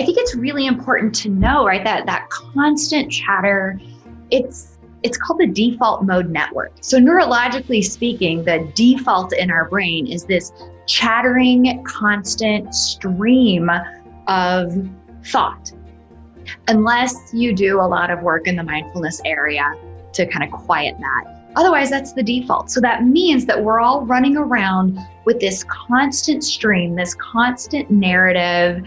I think it's really important to know, right, that that constant chatter, it's it's called the default mode network. So neurologically speaking, the default in our brain is this chattering, constant stream of thought. Unless you do a lot of work in the mindfulness area to kind of quiet that. Otherwise, that's the default. So that means that we're all running around with this constant stream, this constant narrative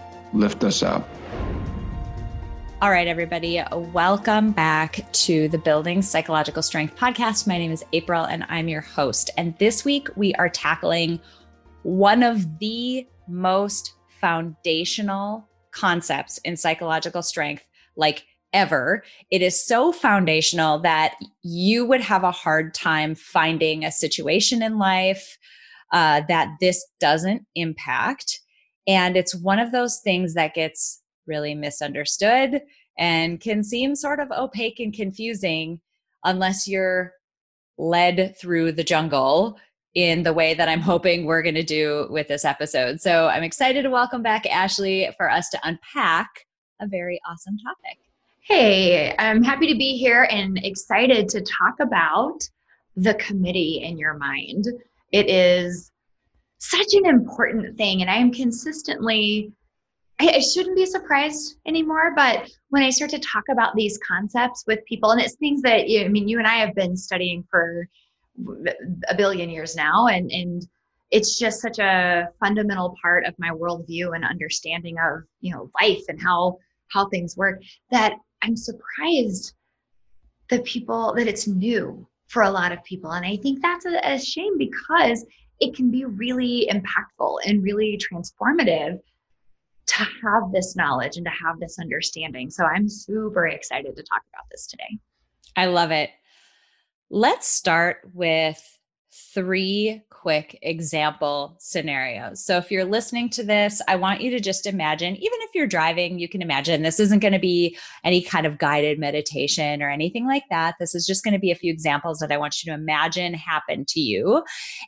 lift us up. All right, everybody, welcome back to the Building Psychological Strength podcast. My name is April and I'm your host. And this week we are tackling one of the most foundational concepts in psychological strength, like ever. It is so foundational that you would have a hard time finding a situation in life uh, that this doesn't impact. And it's one of those things that gets really misunderstood and can seem sort of opaque and confusing unless you're led through the jungle in the way that I'm hoping we're going to do with this episode. So I'm excited to welcome back Ashley for us to unpack a very awesome topic. Hey, I'm happy to be here and excited to talk about the committee in your mind. It is such an important thing, and I am consistently, I, I shouldn't be surprised anymore, but when I start to talk about these concepts with people, and it's things that, you, I mean, you and I have been studying for a billion years now, and, and it's just such a fundamental part of my worldview and understanding of, you know, life and how how things work that I'm surprised that people that it's new for a lot of people. And I think that's a, a shame because it can be really impactful and really transformative to have this knowledge and to have this understanding. So I'm super excited to talk about this today. I love it. Let's start with three quick example scenarios. So, if you're listening to this, I want you to just imagine, even if you're driving, you can imagine this isn't going to be any kind of guided meditation or anything like that. This is just going to be a few examples that I want you to imagine happen to you.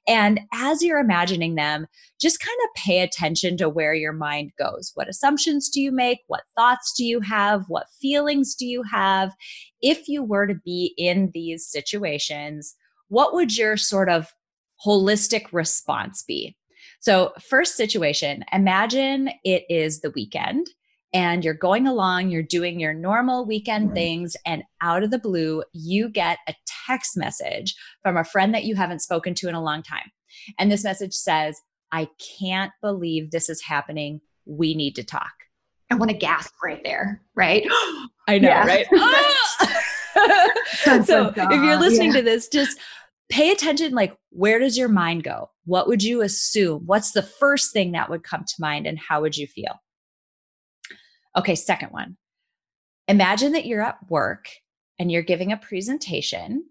And as you're imagining them, just kind of pay attention to where your mind goes. What assumptions do you make? What thoughts do you have? What feelings do you have? If you were to be in these situations, what would your sort of holistic response be? So, first situation, imagine it is the weekend and you're going along, you're doing your normal weekend mm-hmm. things, and out of the blue, you get a text message from a friend that you haven't spoken to in a long time. And this message says, I can't believe this is happening. We need to talk. I want to gasp right there, right? I know, yeah. right? so if you're listening yeah. to this, just pay attention like where does your mind go? What would you assume? What's the first thing that would come to mind and how would you feel? Okay, second one. Imagine that you're at work and you're giving a presentation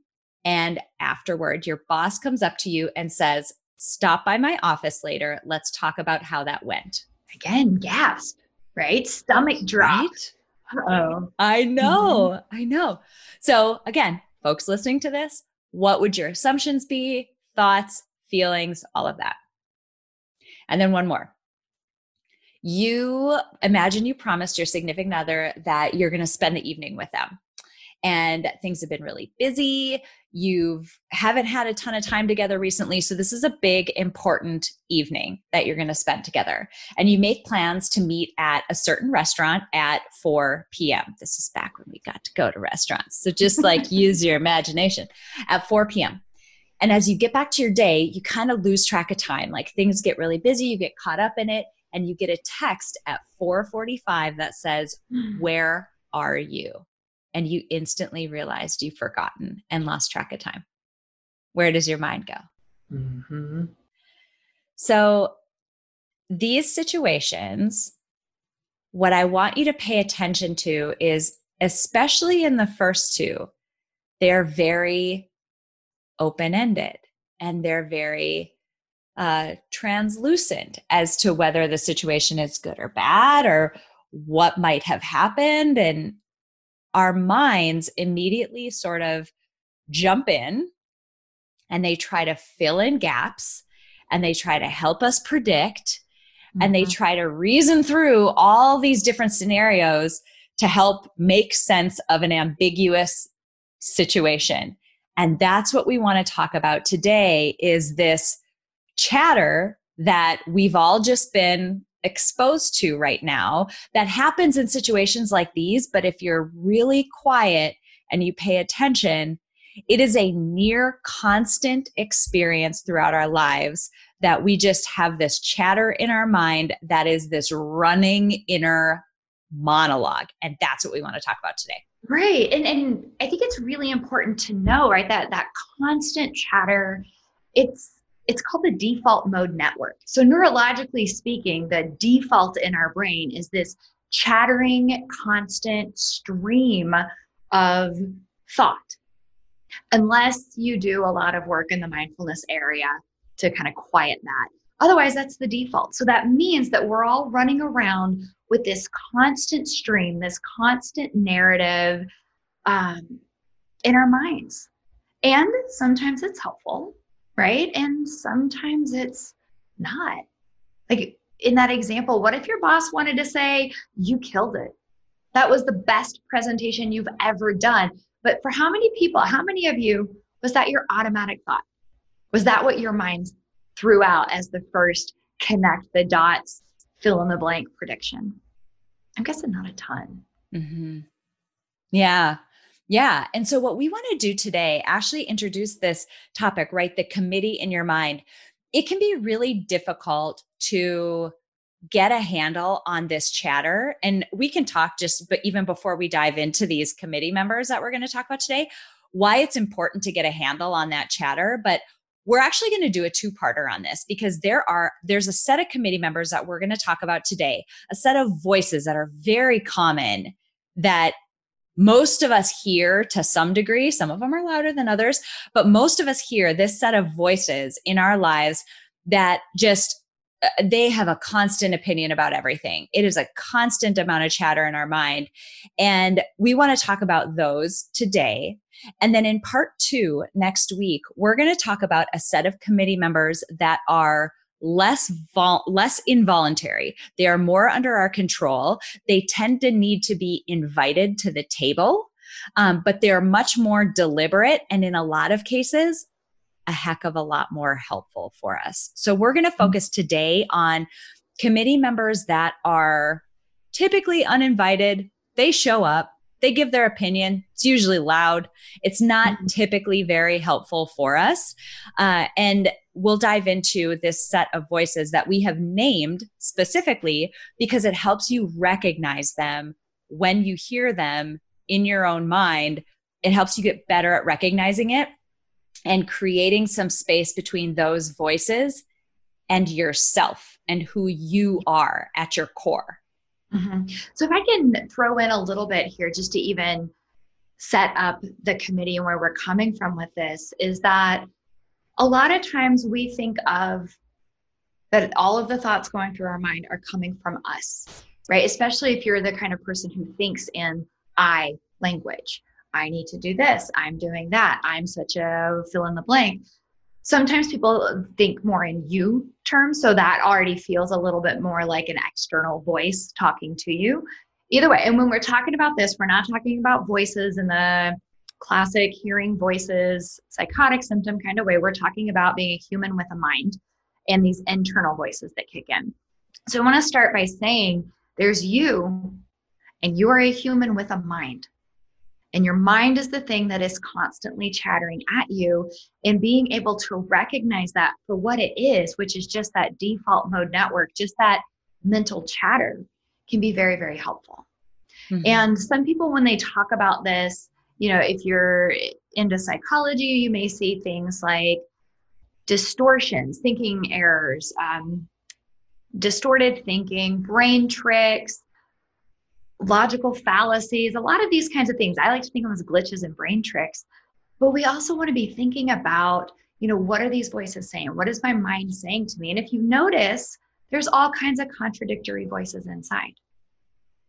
and afterward your boss comes up to you and says, "Stop by my office later. Let's talk about how that went." Again, gasp, right? Stomach drop. Right? Oh, I know. Mm-hmm. I know. So, again, folks listening to this, what would your assumptions be? Thoughts, feelings, all of that. And then one more. You imagine you promised your significant other that you're going to spend the evening with them. And things have been really busy. You've haven't had a ton of time together recently so this is a big important evening that you're going to spend together. And you make plans to meet at a certain restaurant at 4 p.m this is back when we got to go to restaurants so just like use your imagination. At 4 p.m and as you get back to your day you kind of lose track of time. Like things get really busy you get caught up in it and you get a text at 4:45 that says where are you and you instantly realized you've forgotten and lost track of time. Where does your mind go? Mm-hmm. So, these situations, what I want you to pay attention to is, especially in the first two, they're very open ended and they're very uh, translucent as to whether the situation is good or bad or what might have happened. And our minds immediately sort of jump in and they try to fill in gaps and they try to help us predict mm-hmm. and they mm-hmm. try to reason through all these different scenarios to help make sense of an ambiguous situation and that's what we want to talk about today is this chatter that we've all just been exposed to right now that happens in situations like these. But if you're really quiet and you pay attention, it is a near constant experience throughout our lives that we just have this chatter in our mind that is this running inner monologue. And that's what we want to talk about today. Right. And and I think it's really important to know, right, that that constant chatter, it's it's called the default mode network. So, neurologically speaking, the default in our brain is this chattering, constant stream of thought. Unless you do a lot of work in the mindfulness area to kind of quiet that. Otherwise, that's the default. So, that means that we're all running around with this constant stream, this constant narrative um, in our minds. And sometimes it's helpful right? And sometimes it's not. Like in that example, what if your boss wanted to say, You killed it? That was the best presentation you've ever done. But for how many people, how many of you was that your automatic thought? Was that what your mind threw out as the first connect the dots, fill in the blank prediction? I'm guessing not a ton. Mm-hmm. Yeah. Yeah. And so, what we want to do today, Ashley introduced this topic, right? The committee in your mind. It can be really difficult to get a handle on this chatter. And we can talk just, but even before we dive into these committee members that we're going to talk about today, why it's important to get a handle on that chatter. But we're actually going to do a two-parter on this because there are there's a set of committee members that we're going to talk about today a set of voices that are very common that most of us hear to some degree, some of them are louder than others, but most of us hear this set of voices in our lives that just uh, they have a constant opinion about everything. It is a constant amount of chatter in our mind. And we want to talk about those today. And then in part two, next week, we're going to talk about a set of committee members that are less vol- less involuntary. They are more under our control. They tend to need to be invited to the table, um, but they're much more deliberate and in a lot of cases, a heck of a lot more helpful for us. So we're going to mm-hmm. focus today on committee members that are typically uninvited. They show up, they give their opinion. It's usually loud. It's not mm-hmm. typically very helpful for us. Uh, and we'll dive into this set of voices that we have named specifically because it helps you recognize them when you hear them in your own mind. It helps you get better at recognizing it and creating some space between those voices and yourself and who you are at your core. Mm-hmm. So, if I can throw in a little bit here just to even set up the committee and where we're coming from with this, is that a lot of times we think of that all of the thoughts going through our mind are coming from us, right? Especially if you're the kind of person who thinks in I language. I need to do this. I'm doing that. I'm such a fill in the blank. Sometimes people think more in you terms, so that already feels a little bit more like an external voice talking to you. either way, and when we're talking about this, we're not talking about voices in the classic hearing voices, psychotic symptom kind of way. We're talking about being a human with a mind and these internal voices that kick in. So I want to start by saying there's you, and you are a human with a mind. And your mind is the thing that is constantly chattering at you, and being able to recognize that for what it is, which is just that default mode network, just that mental chatter, can be very, very helpful. Mm-hmm. And some people, when they talk about this, you know, if you're into psychology, you may see things like distortions, thinking errors, um, distorted thinking, brain tricks, logical fallacies, a lot of these kinds of things. I like to think of them as glitches and brain tricks. But we also want to be thinking about, you know, what are these voices saying? What is my mind saying to me? And if you notice, there's all kinds of contradictory voices inside.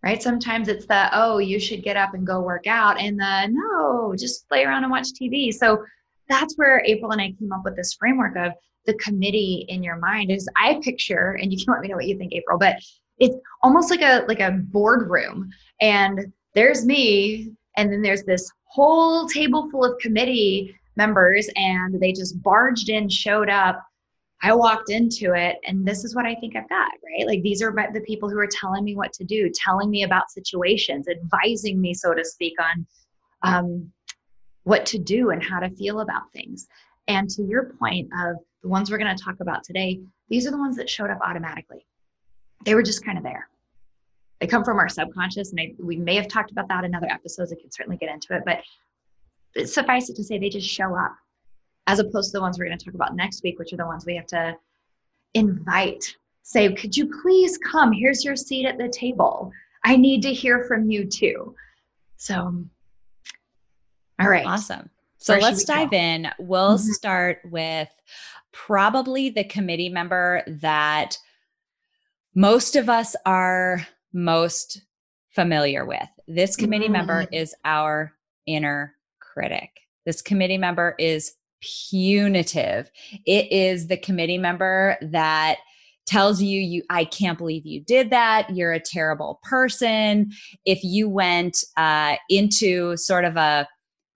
Right? Sometimes it's the, oh, you should get up and go work out, and the no, just play around and watch TV. So that's where April and I came up with this framework of the committee in your mind is I picture, and you can let me know what you think, April, but it's almost like a like a boardroom and there's me and then there's this whole table full of committee members and they just barged in showed up i walked into it and this is what i think i've got right like these are the people who are telling me what to do telling me about situations advising me so to speak on um, what to do and how to feel about things and to your point of the ones we're going to talk about today these are the ones that showed up automatically they were just kind of there. They come from our subconscious, and I, we may have talked about that in other episodes. I can certainly get into it, but suffice it to say, they just show up, as opposed to the ones we're going to talk about next week, which are the ones we have to invite. Say, could you please come? Here's your seat at the table. I need to hear from you too. So, all right. Awesome. So Where let's dive go? in. We'll mm-hmm. start with probably the committee member that most of us are most familiar with. This committee mm-hmm. member is our inner critic. This committee member is punitive. It is the committee member that tells you you I can't believe you did that. You're a terrible person. If you went uh, into sort of a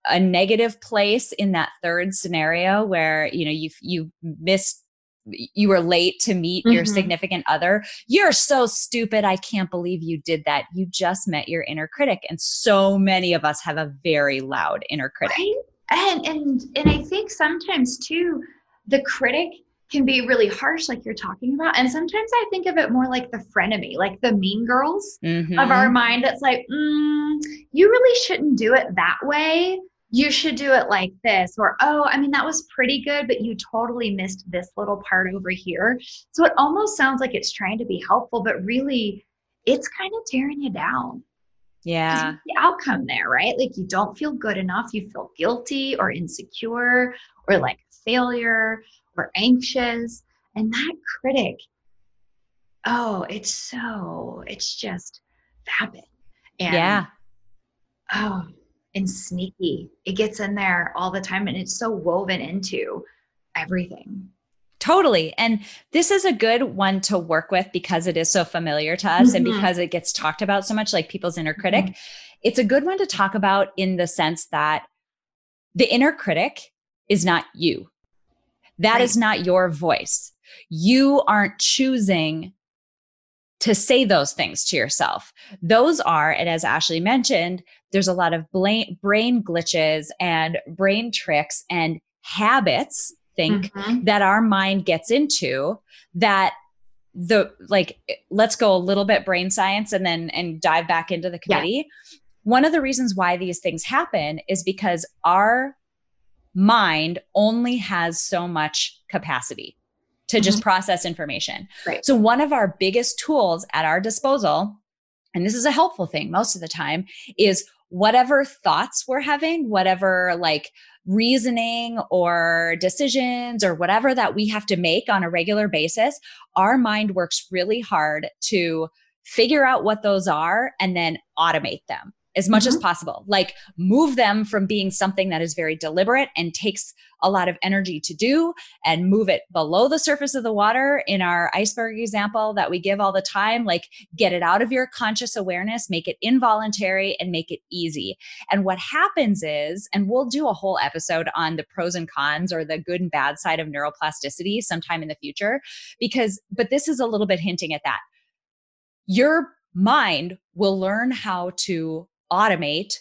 a negative place in that third scenario where you know you you missed you were late to meet mm-hmm. your significant other you're so stupid i can't believe you did that you just met your inner critic and so many of us have a very loud inner critic right? And and and i think sometimes too the critic can be really harsh like you're talking about. And sometimes i think of it more like the frenemy like the mean girls mm-hmm. of our mm-hmm. mind. That's like mm, you really shouldn't do it that way. You should do it like this. Or oh i mean that was pretty good but you totally missed this little part over here. So it almost sounds like it's trying to be helpful but really it's kind of tearing you down yeah. the outcome there right? Like you don't feel good enough. You feel guilty or insecure or like failure or anxious. And that critic oh it's so it's just vapid. And yeah. oh and sneaky. It gets in there all the time and it's so woven into everything. Totally. And this is a good one to work with because it is so familiar to us mm-hmm. and because it gets talked about so much, like people's inner critic. Mm-hmm. It's a good one to talk about in the sense that the inner critic is not you. That right. is not your voice. You aren't choosing to say those things to yourself. Those are, and as Ashley mentioned, there's a lot of brain glitches and brain tricks and habits, think, mm-hmm. that our mind gets into that the like let's go a little bit brain science and then and dive back into the committee. Yeah. One of the reasons why these things happen is because our mind only has so much capacity to mm-hmm. just process information. Right. So, one of our biggest tools at our disposal, and this is a helpful thing most of the time, is whatever thoughts we're having, whatever like reasoning or decisions or whatever that we have to make on a regular basis, our mind works really hard to figure out what those are and then automate them as much mm-hmm. as possible. Like move them from being something that is very deliberate and takes a lot of energy to do and move it below the surface of the water in our iceberg example that we give all the time. Like get it out of your conscious awareness, make it involuntary and make it easy. And what happens is, and we'll do a whole episode on the pros and cons or the good and bad side of neuroplasticity sometime in the future, because, but this is a little bit hinting at that. Your mind will learn how to automate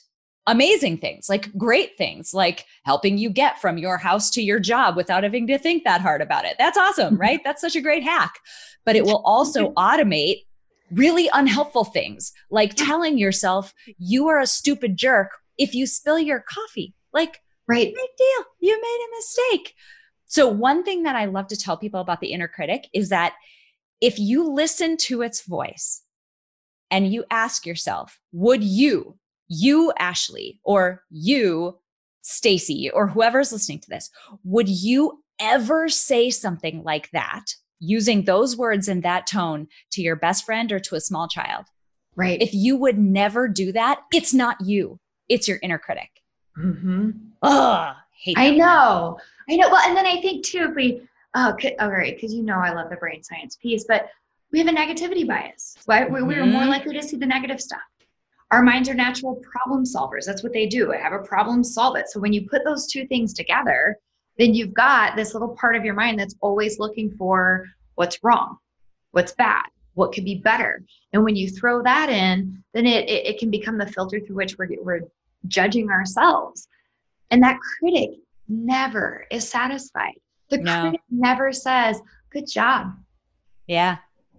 amazing things, like great things, like helping you get from your house to your job without having to think that hard about it. That's awesome, mm-hmm. right? That's such a great hack. But it will also automate really unhelpful things, like telling yourself you are a stupid jerk if you spill your coffee. Like, right. Big deal. You made a mistake. So, one thing that I love to tell people about the inner critic is that if you listen to its voice, and you ask yourself, would you, you, Ashley, or you, Stacy, or whoever's listening to this, would you ever say something like that using those words in that tone to your best friend or to a small child? Right. If you would never do that, it's not you, it's your inner critic. Mm-hmm. Ugh, hate I know. I know. Well, and then I think too, if we, oh, all right, because you know I love the brain science piece, but we have a negativity bias. Right? Mm-hmm. We are more likely to see the negative stuff. Our minds are natural problem solvers. That's what they do. I have a problem, solve it. So when you put those two things together, then you've got this little part of your mind that's always looking for what's wrong, what's bad, what could be better. And when you throw that in, then it, it, it can become the filter through which we're, we're judging ourselves. And that critic never is satisfied. The no. critic never says, Good job. Yeah.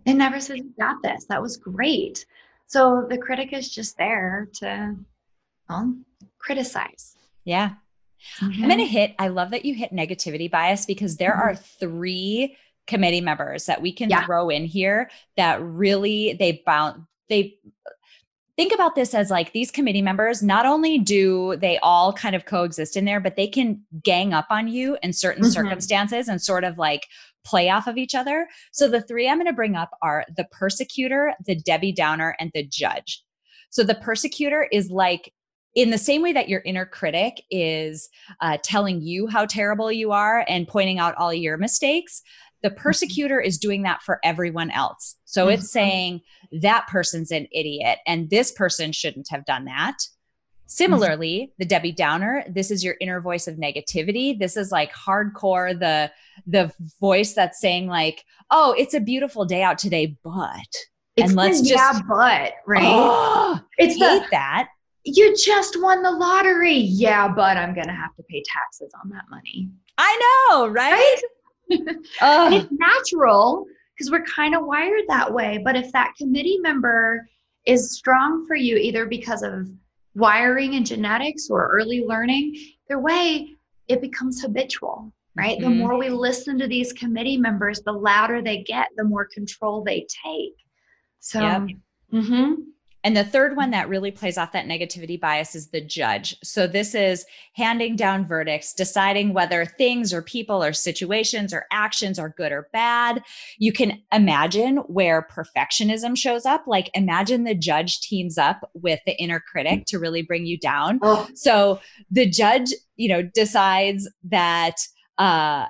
It never says, You got this. That was great. So the critic is just there to well, criticize. Yeah. Mm-hmm. I'm going to hit, I love that you hit negativity bias because there mm-hmm. are three committee members that we can yeah. throw in here that really they bound, they think about this as like these committee members not only do they all kind of coexist in there but they can gang up on you in certain mm-hmm. circumstances and sort of like play off of each other. So the three I'm going to bring up are the persecutor, the Debbie Downer, and the judge. So the persecutor is like, in the same way that your inner critic is uh, telling you how terrible you are and pointing out all your mistakes, the mm-hmm. persecutor is doing that for everyone else. So mm-hmm. it's saying that person's an idiot and this person shouldn't have done that. Mm-hmm. Similarly, the Debbie Downer, this is your inner voice of negativity. This is like hardcore the the voice that's saying like, "Oh, it's a beautiful day out today, but." It's and let's just yeah, but, right? Oh, it's the, that. You just won the lottery. Yeah, but I'm going to have to pay taxes on that money. I know, right? right? it's natural because we're kind of wired that way, but if that committee member is strong for you either because of wiring and genetics or early learning, either way, it becomes habitual, right? Mm-hmm. The more we listen to these committee members, the louder they get, the more control they take. So, yep. mm-hmm. And the third one that really plays off that negativity bias is the judge. So this is handing down verdicts, deciding whether things or people or situations or actions are good or bad. You can imagine where perfectionism shows up. Like imagine the judge teams up with the inner critic to really bring you down. Oh. So the judge, you know, decides that uh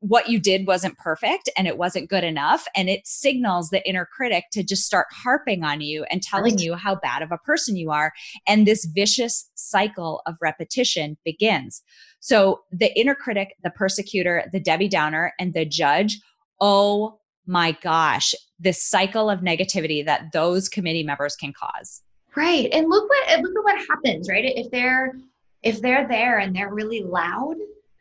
what you did wasn't perfect and it wasn't good enough. And it signals the inner critic to just start harping on you and telling right. you how bad of a person you are. And this vicious cycle of repetition begins. So the inner critic, the persecutor, the Debbie Downer, and the judge, oh my gosh, this cycle of negativity that those committee members can cause. Right. And look what look at what happens, right? If they're if they're there and they're really loud,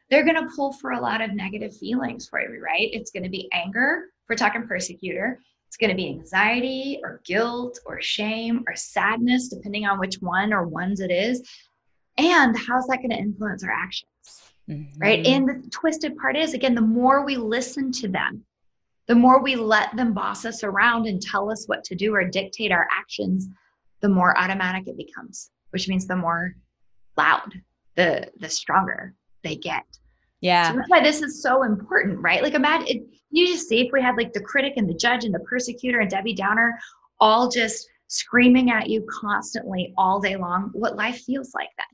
they're going to pull for a lot of negative feelings for you, right? It's going to be anger, if we're talking persecutor. It's going to be anxiety or guilt or shame or sadness, depending on which one or ones it is. And how's that going to influence our actions? Mm-hmm. Right. And the twisted part is, again, the more we listen to them, the more we let them boss us around and tell us what to do or dictate our actions, the more automatic it becomes, which means the more loud, the the stronger they get. Yeah. So that's why this is so important, right? Like imagine it, you just see if we had like the critic and the judge and the persecutor and Debbie Downer all just screaming at you constantly all day long, what life feels like then.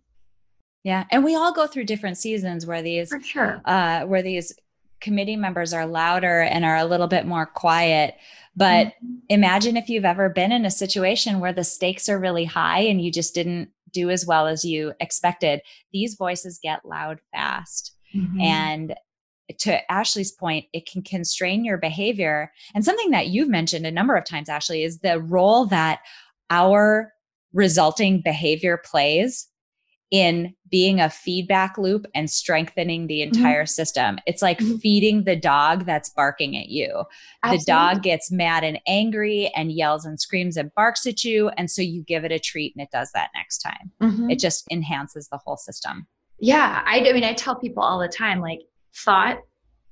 Yeah, and we all go through different seasons where these For sure. uh, where these committee members are louder and are a little bit more quiet. But Mhm. imagine if you've ever been in a situation where the stakes are really high and you just didn't do as well as you expected. These voices get loud fast. Mhm. And to Ashley's point, it can constrain your behavior. And something that you've mentioned a number of times, Ashley, is the role that our resulting behavior plays in being a feedback loop and strengthening the entire system. It's like Mhm. feeding the dog that's barking at you. The dog gets mad and angry and yells and screams and barks at you. And so you give it a treat and it does that next time. Mhm. It just enhances the whole system. Yeah, I, I mean, I tell people all the time, like thought,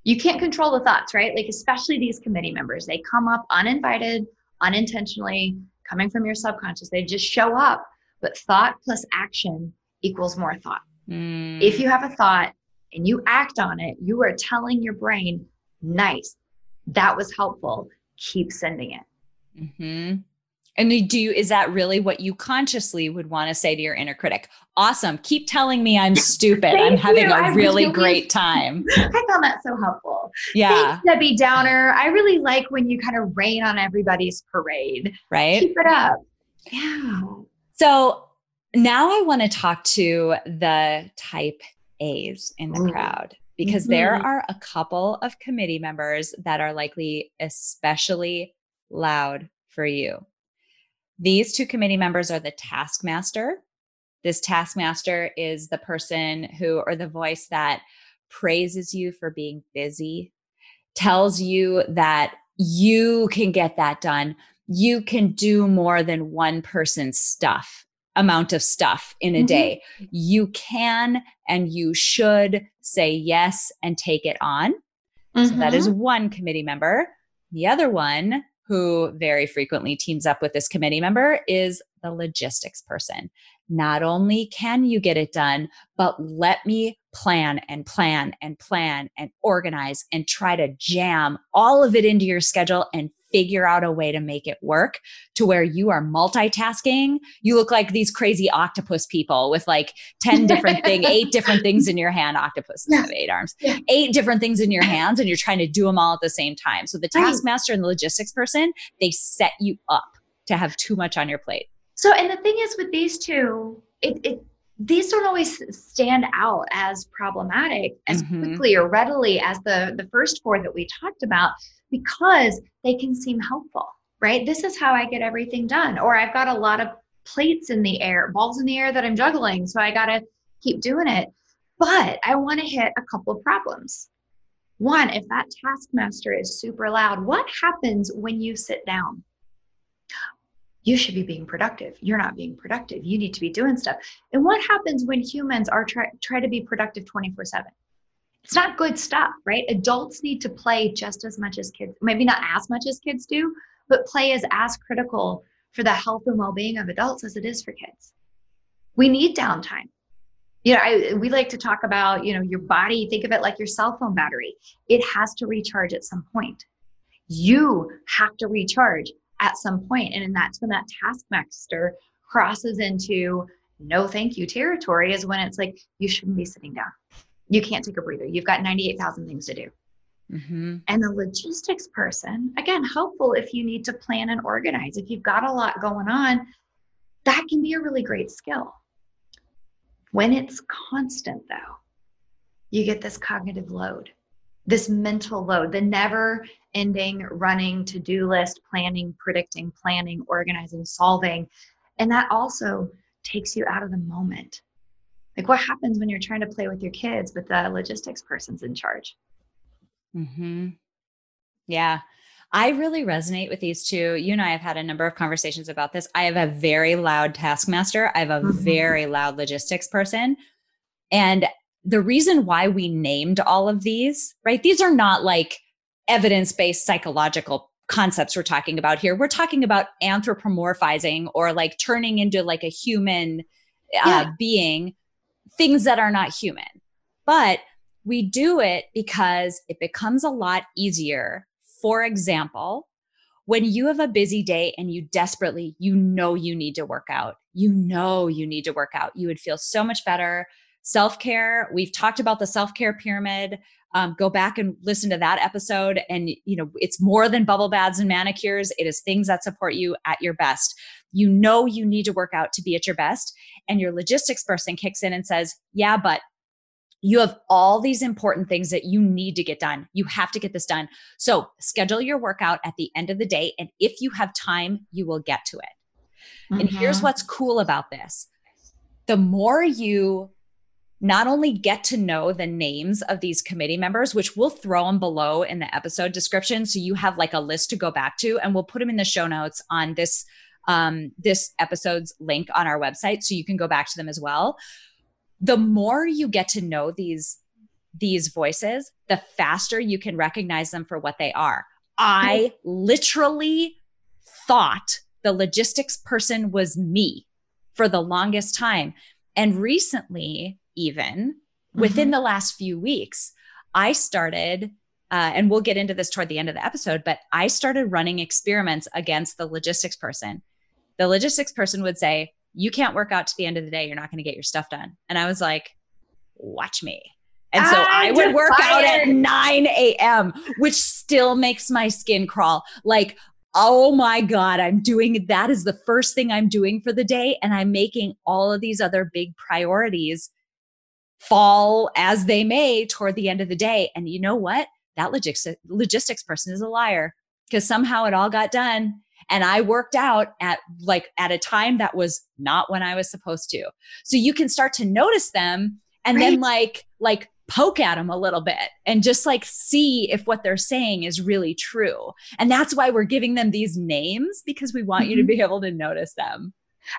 you can't control the thoughts, right? Like especially these committee members, they come up uninvited, unintentionally, coming from your subconscious. They just show up. But thought plus action equals more thought. Mm. If you have a thought and you act on it, you are telling your brain, nice, that was helpful. Keep sending it. hmm And do you, is that really what you consciously would want to say to your inner critic? Awesome. Keep telling me I'm stupid. I'm having you. a I really really- great time. I found that so helpful. Yeah. Thanks, Debbie Downer. I really like when you kind of rain on everybody's parade. Right. Keep it up. Yeah. So now I want to talk to the type A's in the Ooh. crowd because there Mhm. are a couple of committee members that are likely especially loud for you. These two committee members are the taskmaster. This taskmaster is the person who, or the voice that praises you for being busy, tells you that you can get that done. You can do more than one person's stuff, amount of stuff in a Mhm. day. You can and you should say yes and take it on. So that is Mhm. one committee member. The other one, who very frequently teams up with this committee member, is the logistics person. Not only can you get it done, but let me plan and plan and plan and organize and try to jam all of it into your schedule and figure out a way to make it work to where you are multitasking. You look like these crazy octopus people with like 10 different things, eight different things in your hand. Octopuses Yeah. have eight arms Yeah. eight different things in your hands and you're trying to do them all at the same time. So the taskmaster and the logistics person, they set you up to have too much on your plate. So, and the thing is with these two, it, it these don't always stand out as problematic as Mhm. quickly or readily as the the first four that we talked about because they can seem helpful, right? This is how I get everything done, or I've got a lot of plates in the air, balls in the air that I'm juggling, so I got to keep doing it. But I want to hit a couple of problems. One, if that taskmaster is super loud, what happens when you sit down? you should be being productive. You're not being productive. You need to be doing stuff. And what happens when humans are try, try to be productive 24 7? It's not good stuff, right? Adults need to play just as much as kids, maybe not as much as kids do, but play is as critical for the health and well being of adults as it is for kids. We need downtime. You know, I, we like to talk about, you know, your body, think of it like your cell phone battery. It has to recharge at some point. You have to recharge at some point and that's when that taskmaster crosses into no thank you territory is when it's like you shouldn't be sitting down you can't take a breather you've got 98,000 things to do Mm-hmm. and the logistics person again helpful if you need to plan and organize if you've got a lot going on that can be a really great skill when it's constant though you get this cognitive load this mental load, the never ending running to do list, planning, predicting, planning, organizing, solving. And that also takes you out of the moment. Like, what happens when you're trying to play with your kids, but the logistics person's in charge? Mm-hmm. Yeah. I really resonate with these two. You and I have had a number of conversations about this. I have a very loud taskmaster. I have a Mhm. very loud logistics person. And the reason why we named all of these, right? These are not like evidence based psychological concepts we're talking about here. We're talking about anthropomorphizing or like turning into like a human uh, Yeah. being things that are not human. But we do it because it becomes a lot easier. For example, when you have a busy day and you desperately, you know, you need to work out, you know, you need to work out, you would feel so much better. Self care, we've talked about the self care pyramid. Um, go back and listen to that episode. And, you know, it's more than bubble baths and manicures, it is things that support you at your best. You know, you need to work out to be at your best. And your logistics person kicks in and says, Yeah, but you have all these important things that you need to get done. You have to get this done. So schedule your workout at the end of the day. And if you have time, you will get to it. Mm-hmm. And here's mm-hmm. what's cool about this the more you not only get to know the names of these committee members, which we'll throw them below in the episode description. So you have like a list to go back to, and we'll put them in the show notes on this um, this episode's link on our website so you can go back to them as well the more you get to know these these voices, the faster you can recognize them for what they are. I literally thought the logistics person was me for the longest time. And recently, even mm-hmm. within the last few weeks, I started, uh, and we'll get into this toward the end of the episode, but I started running experiments against the logistics person. The logistics person would say, you can't work out to the end of the day. You're not going to get your stuff done. And I was like, watch me. And so I, I would work out at 9 a.m., which still makes my skin crawl. Like, oh my God, I'm doing that is the first thing I'm doing for the day. And I'm making all of these other big priorities fall as they may toward the end of the day. And you know what? That logistics, logistics person is a liar because somehow it all got done and I worked out at like at a time that was not when I was supposed to. So you can start to notice them and right. then like like poke at them a little bit and just like see if what they're saying is really true. And that's why we're giving them these names because we want mm-hmm. you to mm-hmm. be able to notice them.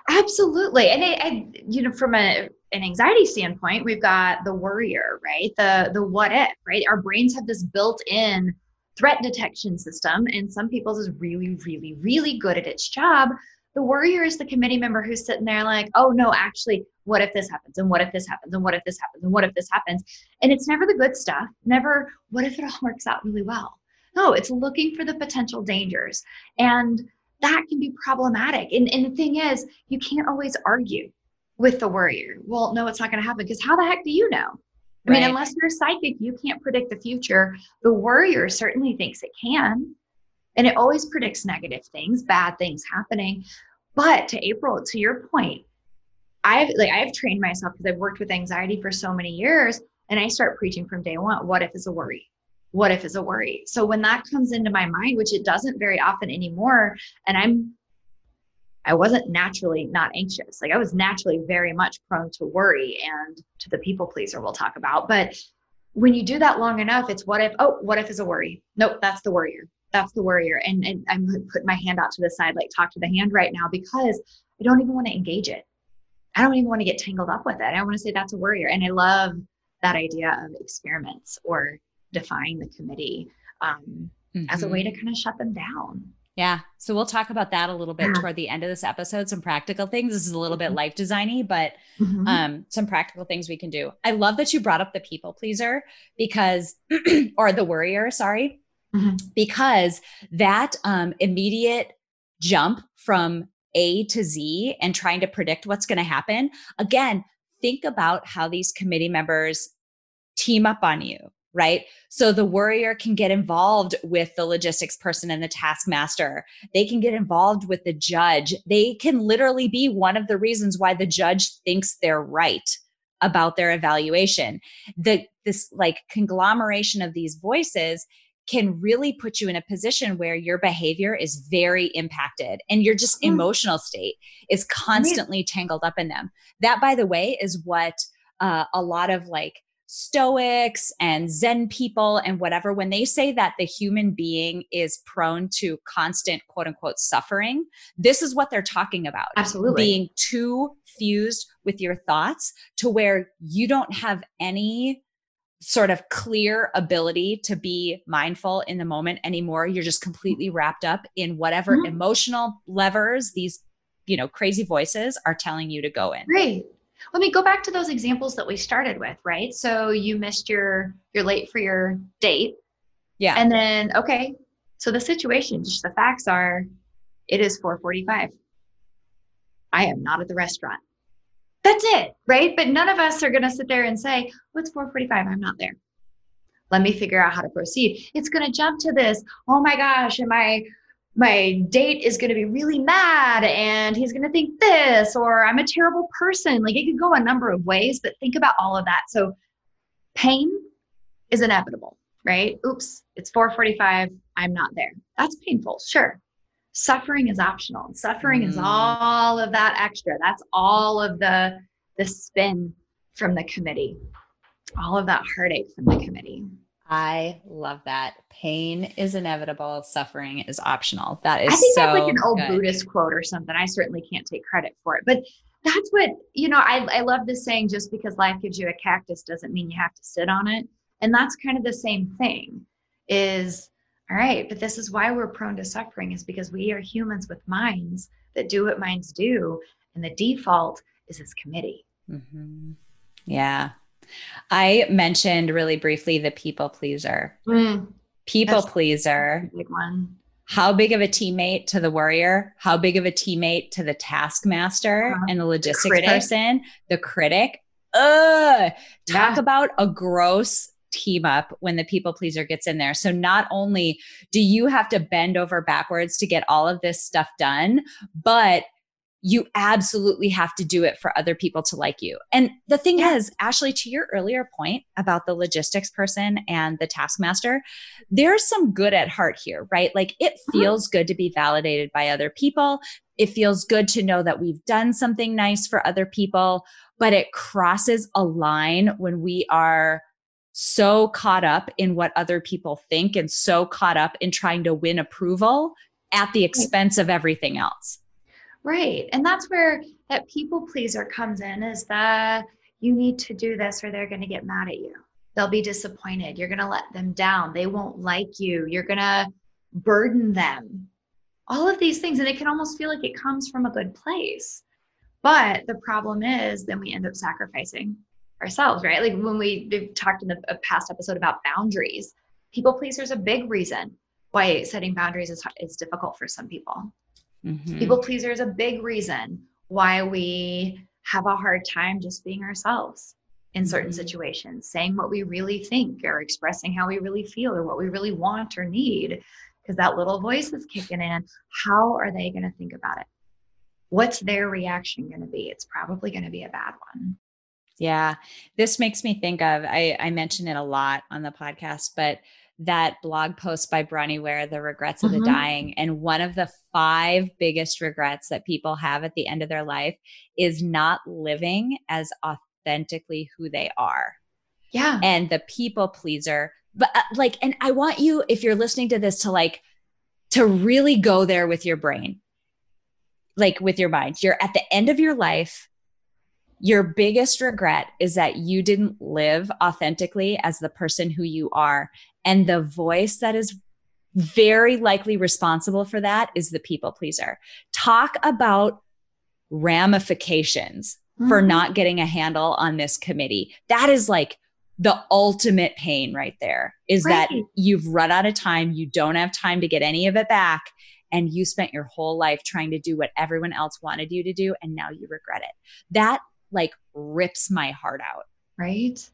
Absolutely. And I, it, you know, from a, an anxiety standpoint, we've got the worrier, right? The the what if, right? Our brains have this built-in threat detection system, and some people's is really, really, really good at its job. The worrier is the committee member who's sitting there like, oh no, actually, what if this happens? And what if this happens? And what if this happens? And what if this happens? And it's never the good stuff, never, what if it all works out really well? No, it's looking for the potential dangers. And that can be problematic. And, and the thing is, you can't always argue with the worrier. Well, no, it's not going to happen because how the heck do you know? I mean, unless you're psychic, you can't predict the future. The worrier certainly thinks it can. And it always predicts negative things, bad things happening. But to April, to your point, I've like I've trained myself because I've worked with anxiety for so many years. And I start preaching from day one. What if is a worry? What if is a worry? So when that comes into my mind, which it doesn't very often anymore, and I'm I wasn't naturally not anxious. Like I was naturally very much prone to worry and to the people pleaser we'll talk about. But when you do that long enough, it's what if, oh, what if is a worry? Nope, that's the worrier. That's the worrier. And, and I'm putting my hand out to the side, like talk to the hand right now because I don't even want to engage it. I don't even want to get tangled up with it. I want to say that's a worrier. And I love that idea of experiments or defying the committee um, mm-hmm. as a way to mm-hmm. kind of shut them down. Yeah. So we'll talk about that a little bit yeah. toward the end of this episode. Some practical things. This is a little bit life designy, but mm-hmm. um, some practical things we can do. I love that you brought up the people pleaser because, or the worrier, sorry, mm-hmm. because that um, immediate jump from A to Z and trying to predict what's going to happen. Again, think about how these committee members team up on you right? So the worrier can get involved with the logistics person and the taskmaster. They can get involved with the judge. They can literally be one of the reasons why the judge thinks they're right about their evaluation. The this like conglomeration of these voices can really put you in a position where your behavior is very impacted and your just mm. emotional state is constantly tangled up in them. That by the way is what uh, a lot of like Stoics and Zen people and whatever, when they say that the human being is prone to constant quote unquote suffering, this is what they're talking about. Absolutely. Being too fused with your thoughts to where you don't have any sort of clear ability to be mindful in the moment anymore. You're just completely wrapped up in whatever mm-hmm. emotional levers these, you know, crazy voices are telling you to go in. Right. Let me go back to those examples that we started with, right? So you missed your you're late for your date. Yeah. And then okay, So the situation, just the facts are, it is 4:45. I am not at the restaurant. That's it, right? But none of us are going to sit there and say, "Oh, it's 4:45. I'm not there." Let me figure out how to proceed. It's going to jump to this. Oh my gosh, am I my date is going to be really mad and he's going to think this or i'm a terrible person. Like it could go a number of ways but think about all of that. So pain is inevitable right? Oops it's 445 i'm not there. That's painful sure. Suffering is optional. Suffering mm. is all of that extra. That's all of the the spin from the committee. All of that heartache from the committee I love that. Pain is inevitable, suffering is optional. That is I think so that's like an old good. Buddhist quote or something. I certainly can't take credit for it. But that's what, you know, I, I love this saying just because life gives you a cactus doesn't mean you have to sit on it. And that's kind of the same thing is all right, but this is why we're prone to suffering is because we are humans with minds that do what minds do. And the default is this committee. Mm-hmm. Yeah, I mentioned really briefly the people pleaser. Mm, people pleaser. Big one. How big of a teammate to the worrier? How big of a teammate to the taskmaster uh-huh. and the logistics the person? The critic. Ugh. Talk yeah. about a gross team up when the people pleaser gets in there. So not only do you have to bend over backwards to get all of this stuff done, but you absolutely have to do it for other people to like you. And the thing yeah. is, Ashley, to your earlier point about the logistics person and the taskmaster, there's some good at heart here, right? Like it uh-huh. feels good to be validated by other people. It feels good to know that we've done something nice for other people, but it crosses a line when we are so caught up in what other people think and so caught up in trying to win approval at the expense of everything else. Right. And that's where that people pleaser comes in is that you need to do this or they're going to get mad at you. They'll be disappointed. You're going to let them down. They won't like you. You're going to burden them. All of these things. And it can almost feel like it comes from a good place. But the problem is, then we end up sacrificing ourselves, right? Like when we talked in the past episode about boundaries, people pleaser is a big reason why setting boundaries is, is difficult for some people. Mm-hmm. People pleaser is a big reason why we have a hard time just being ourselves in certain mm-hmm. situations, saying what we really think or expressing how we really feel or what we really want or need, because that little voice is kicking in. How are they going to think about it? What's their reaction going to be? It's probably going to be a bad one. Yeah. This makes me think of, I, I mention it a lot on the podcast, but that blog post by Bronnie Ware, The Regrets mm-hmm. of the mm-hmm. Dying. And one of the five biggest regrets that people have at the end of their life is not living as authentically who they are. Yeah. And the people pleaser. But uh, like, and I want you, if you're listening to this, to like, to really go there with your brain, like with your mind. You're at the end of your life. Your biggest regret is that you didn't live authentically as the person who you are. And the voice that is very likely responsible for that is the people pleaser. Talk about ramifications mm-hmm. for not getting a handle on this committee. That is like the ultimate pain right there is right. that you've run out of time, you don't have time to get any of it back and you spent your whole life trying to do what everyone else wanted you to do and now you regret it. That like rips my heart out. Right?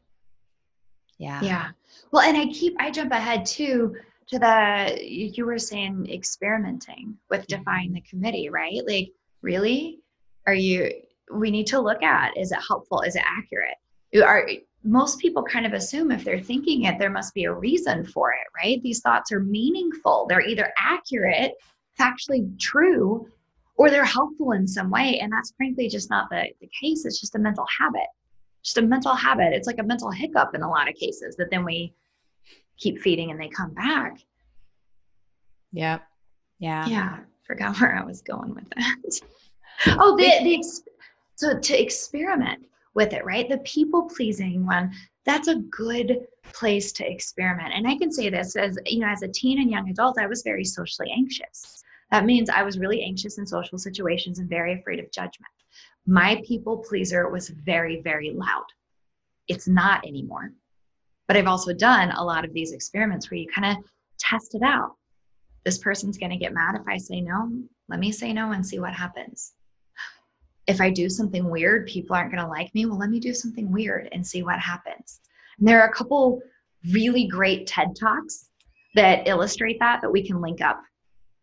Yeah. Yeah. Well, and I keep I jump ahead too to the you were saying experimenting with mm-hmm. defying the committee, right? Like, really? Are you we need to look at is it helpful? Is it accurate? Are most people kind of assume if they're thinking it, there must be a reason for it, right? These thoughts are meaningful. They're either accurate, factually true, or they're helpful in some way. And that's frankly just not the, the case. It's just a mental habit just a mental habit. It's like a mental hiccup in a lot of cases that then we keep feeding and they come back. Yeah. Yeah. Yeah. Forgot where I was going with that. oh, the, the so to experiment with it, right? The people pleasing one, that's a good place to experiment. And I can say this as, you know, as a teen and young adult, I was very socially anxious. That means I was really anxious in social situations and very afraid of judgment my people pleaser was very, very loud. It's not anymore. But I've also done a lot of these experiments where you kind of test it out. this person's going to get mad if I say no. Let me say no and see what happens. If I do something weird, people aren't going to like me. Well, let me do something weird and see what happens. And there are a couple really great TED Talks that illustrate that that we can link up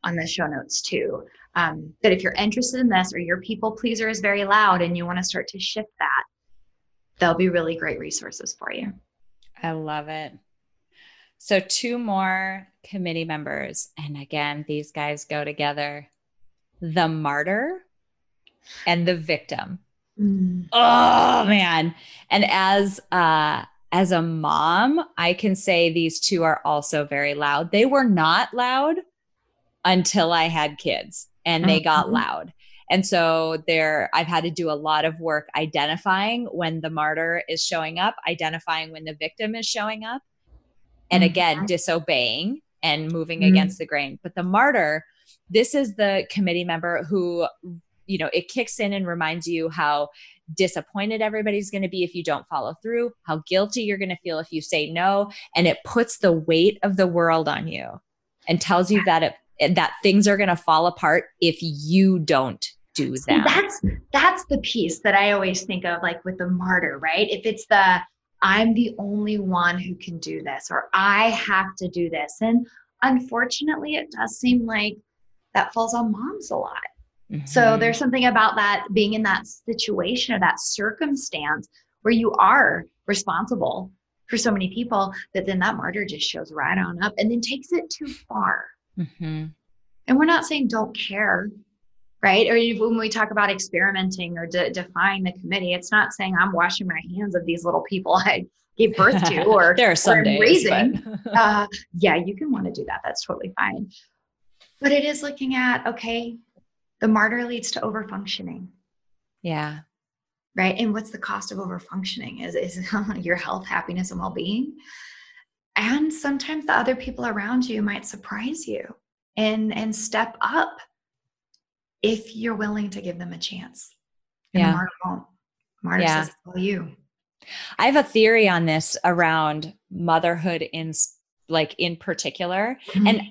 on the show notes too. Um, that if you're interested in this or your people pleaser is very loud and you want to start to shift that, they'll be really great resources for you. I love it. So, two more committee members. And again, these guys go together the martyr and the victim. Mm. Oh, man. And as, uh, as a mom, I can say these two are also very loud. They were not loud until I had kids and they got mm-hmm. loud. And so there I've had to do a lot of work identifying when the martyr is showing up, identifying when the victim is showing up, and mm-hmm. again disobeying and moving mm-hmm. against the grain. But the martyr, this is the committee member who you know, it kicks in and reminds you how disappointed everybody's going to be if you don't follow through, how guilty you're going to feel if you say no, and it puts the weight of the world on you and tells you that it, that things are going to fall apart if you don't do that. That's that's the piece that I always think of like with the martyr, right? If it's the I'm the only one who can do this or I have to do this. And unfortunately, it does seem like that falls on moms a lot. Mm-hmm. So there's something about that being in that situation or that circumstance where you are responsible for so many people that then that martyr just shows right on up and then takes it too far. Mm-hmm. And we're not saying don't care, right? Or when we talk about experimenting or de- defying the committee, it's not saying I'm washing my hands of these little people I gave birth to or there are some days, raising. uh, yeah, you can want to do that. That's totally fine. But it is looking at okay, the martyr leads to overfunctioning. Yeah. Right. And what's the cost of overfunctioning? Is is your health, happiness, and well-being. And sometimes the other people around you might surprise you and and step up if you're willing to give them a chance. And yeah. Martyr won't. Martyr yeah. says, "Oh, you." I have a theory on this around motherhood in like in particular, mm-hmm. and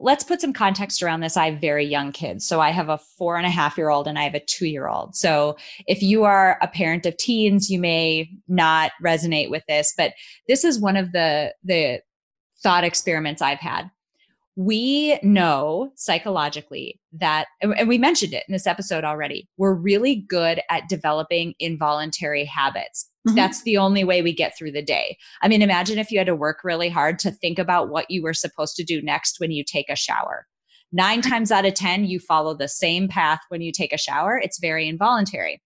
let's put some context around this. I have very young kids. So I have a four and a half year old and I have a two year old. So if you are a parent of teens, you may not resonate with this, but this is one of the, the thought experiments I've had. We know psychologically that, and we mentioned it in this episode already, we're really good at developing involuntary habits. Mm-hmm. That's the only way we get through the day. I mean, imagine if you had to work really hard to think about what you were supposed to do next when you take a shower. Nine times out of 10, you follow the same path when you take a shower. It's very involuntary.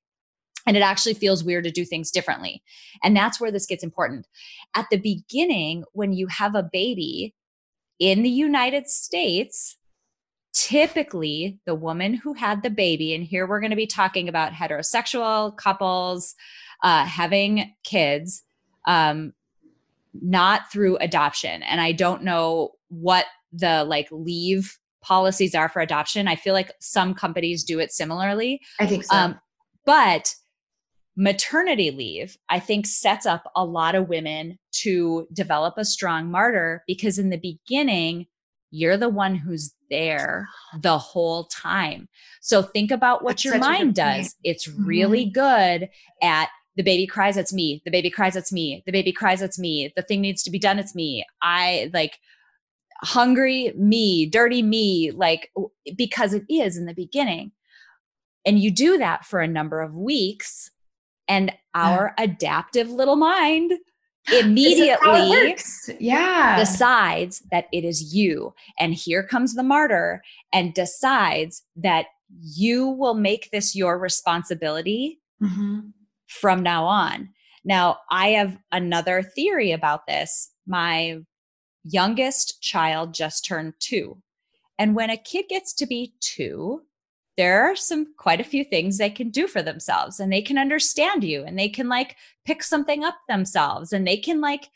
And it actually feels weird to do things differently. And that's where this gets important. At the beginning, when you have a baby in the United States, typically the woman who had the baby, and here we're going to be talking about heterosexual couples, uh, having kids, um, not through adoption. And I don't know what the like leave policies are for adoption. I feel like some companies do it similarly. I think so. Um, but maternity leave, I think, sets up a lot of women to develop a strong martyr because in the beginning, you're the one who's there the whole time. So think about what That's your mind does. It's mm-hmm. really good at the baby cries, it's me. The baby cries, it's me. The baby cries, it's me. The thing needs to be done, it's me. I like hungry me, dirty me, like because it is in the beginning. And you do that for a number of weeks, and our yeah. adaptive little mind immediately yeah decides that it is you and here comes the martyr and decides that you will make this your responsibility mm-hmm from now on. Now, I have another theory about this. My youngest child just turned two. And when a kid gets to be two, there are some quite a few things they can do for themselves and they can understand you and they can like pick something up themselves and they can like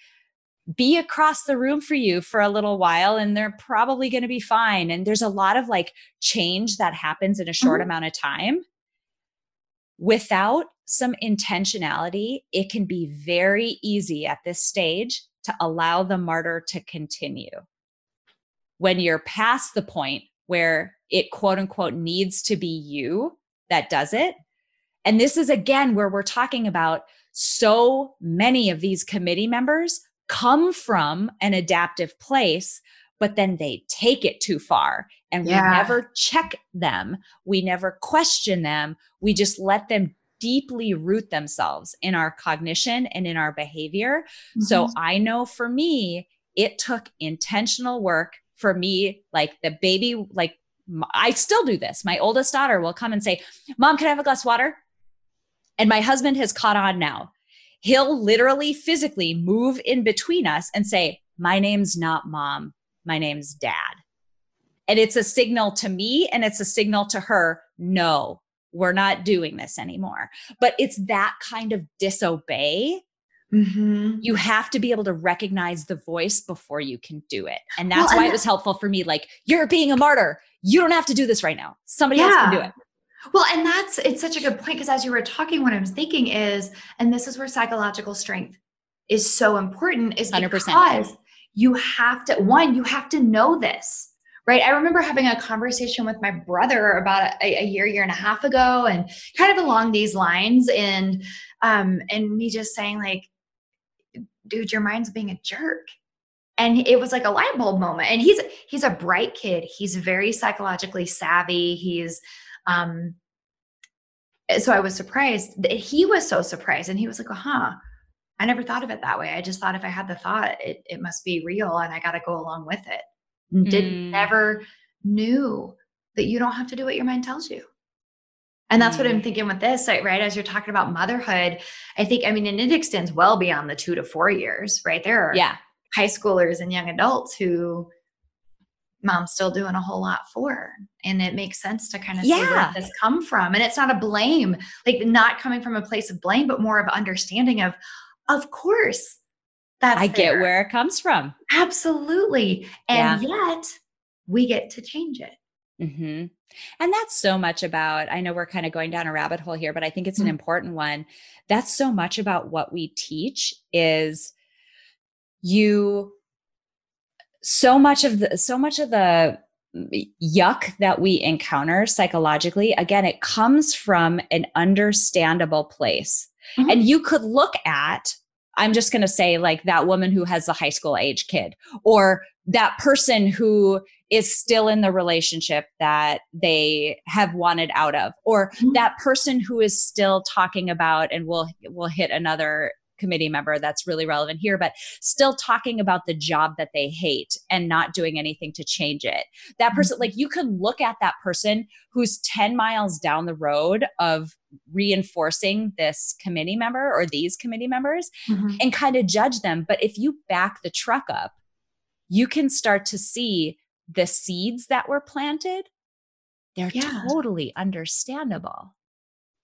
be across the room for you for a little while and they're probably going to be fine and there's a lot of like change that happens in a short mm-hmm. amount of time without some intentionality, it can be very easy at this stage to allow the martyr to continue. when you're past the point where it quote unquote needs to be you that does it. And this is again where we're talking about so many of these committee members come from an adaptive place, but then they take it too far and yeah. we never check them. We never question them. We just let them deeply root themselves in our cognition and in our behavior. Mm-hmm. So I know for me, it took intentional work for me, like the baby, like I still do this. My oldest daughter will come and say, Mom, can I have a glass of water? And my husband has caught on now. He'll literally physically move in between us and say, My name's not mom, my name's dad. And it's a signal to me and it's a signal to her no, we're not doing this anymore. But it's that kind of disobey. Mm-hmm. You have to be able to recognize the voice before you can do it. And that's well, why and it was helpful for me. Like, you're being a martyr. You don't have to do this right now. Somebody yeah. else can do it. Well, and that's it's such a good point because as you were talking, what I was thinking is, and this is where psychological strength is so important, is 100%. because you have to one, you have to know this right? I remember having a conversation with my brother about a, a, year, year and a half ago, and kind of along these lines, and um, and me just saying like, dude, your mind's being a jerk. And it was like a light bulb moment. And he's he's a bright kid. He's very psychologically savvy. He's um so I was surprised that he was so surprised. And he was like, huh, I never thought of it that way. I just thought if I had the thought, it, it must be real and I got to go along with it did mm. never knew that you don't have to do what your mind tells you. And that's what I'm mm. thinking with this, right? As you're talking about motherhood, I think, I mean, and it extends well beyond the two to four years, right? There are yeah. high schoolers and young adults who mom's still doing a whole lot for. And it makes sense to kind of yeah. see where this come from. And it's not a blame, like not coming from a place of blame, but more of understanding of, of course, that's I there. get where it comes from. Absolutely. And yeah. yet we get to change it. Mm-hmm. And that's so much about, I know we're kind of going down a rabbit hole here, but I think it's mm-hmm. an important one. That's so much about what we teach is you so much of the so much of the yuck that we encounter psychologically again it comes from an understandable place mm-hmm. and you could look at I'm just going to say like that woman who has the high school age kid or that person who is still in the relationship that they have wanted out of or mm-hmm. that person who is still talking about and we'll we'll hit another committee member that's really relevant here, but still talking about the job that they hate and not doing anything to change it. That person, mm-hmm. like you could look at that person who's 10 miles down the road of reinforcing this committee member or these committee members mm-hmm. and kind of judge them. But if you back the truck up, you can start to see the seeds that were planted. They're yeah. totally understandable.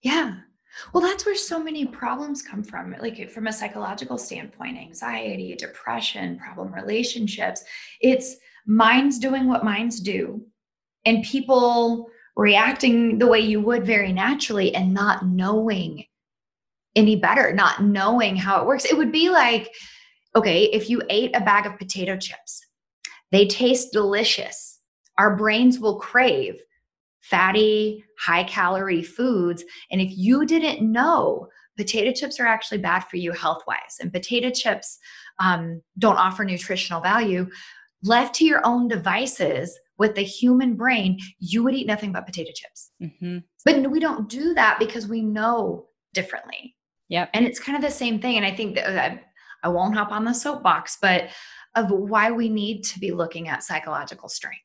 Yeah. Well, that's where so many problems come from, eh, like from a psychological standpoint anxiety, depression, problem relationships. It's minds doing what minds do, and people reacting the way you would very naturally and not knowing any better, not knowing how it works. It would be like, okay, if you ate a bag of potato chips, they taste delicious. Our brains will crave fatty, high calorie foods. And if you didn't know, potato chips are actually bad for you health wise, and potato chips um, don't offer nutritional value. Left to your own devices with the human brain, you would eat nothing but potato chips. Mm-hmm. But we don't do that because we know differently. Yeah. And it's kind of the same thing. And I think that I, uh, I won't hop on the soapbox, but of why we need to be looking at psychological strength.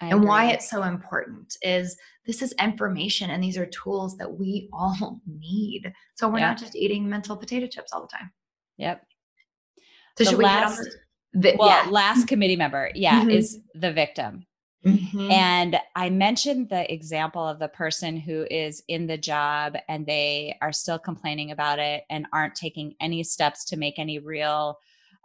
I and agree. why it's so important is this is information and these are tools that we all need. So we're not just eating mental potato chips all the time. Yep. So the should last, we the, well, yeah. last committee member, yeah, mm-hmm. is the victim. Mm-hmm. And I mentioned the example of the person who is in the job and they are still complaining about it and aren't taking any steps to make any real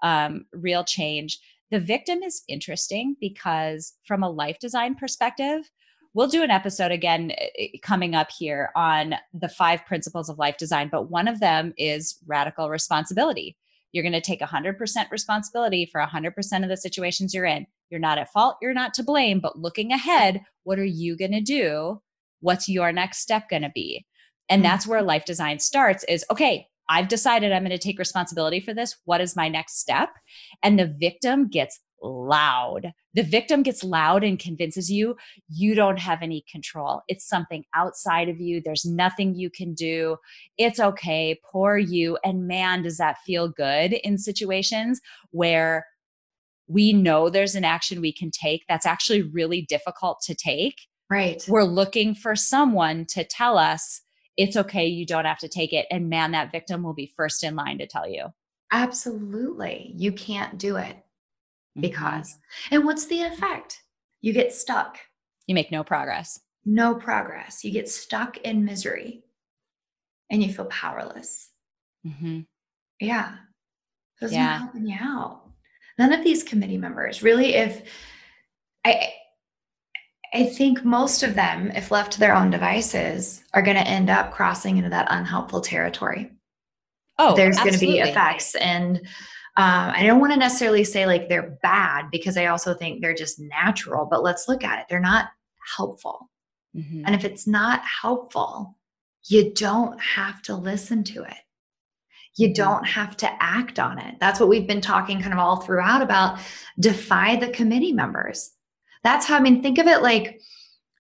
um, real change the victim is interesting because, from a life design perspective, we'll do an episode again eh, eh, coming up here on the five principles of life design, but one of them is radical responsibility. You're going to take 100% responsibility for 100% of the situations you're in. you're not at fault, you're not to blame, but looking ahead, what are you going to do? What's your next step going to be? And Mm-hmm. that's where life design starts is okay, I've decided I'm going to take responsibility for this. What is my next step? And the victim gets loud. The victim gets loud and convinces you you don't have any control. It's something outside of you. There's nothing you can do. It's okay. Poor you. And man, does that feel good in situations where we know there's an action we can take that's actually really difficult to take. Right. We're looking for someone to tell us it's okay. You don't have to take it. And man, that victim will be first in line to tell you. Absolutely. You can't do it Mhm. because. And what's the effect? You get stuck. you make no progress. No progress. You get stuck in misery and you feel powerless. Mm-hmm. Yeah. So it's Yeah. not helping you out. None of these committee members really, if I I think most of them, if left to their own devices, are going to end up crossing into that unhelpful territory. Oh, There's going to be effects. And um, I don't want to necessarily say like they're bad because I also think they're just natural, but let's look at it. They're not helpful. Mhm. And if it's not helpful, you don't have to listen to it. You Mhm. don't have to act on it. That's what we've been talking kind of all throughout about defy the committee members. That's how I mean, think of it like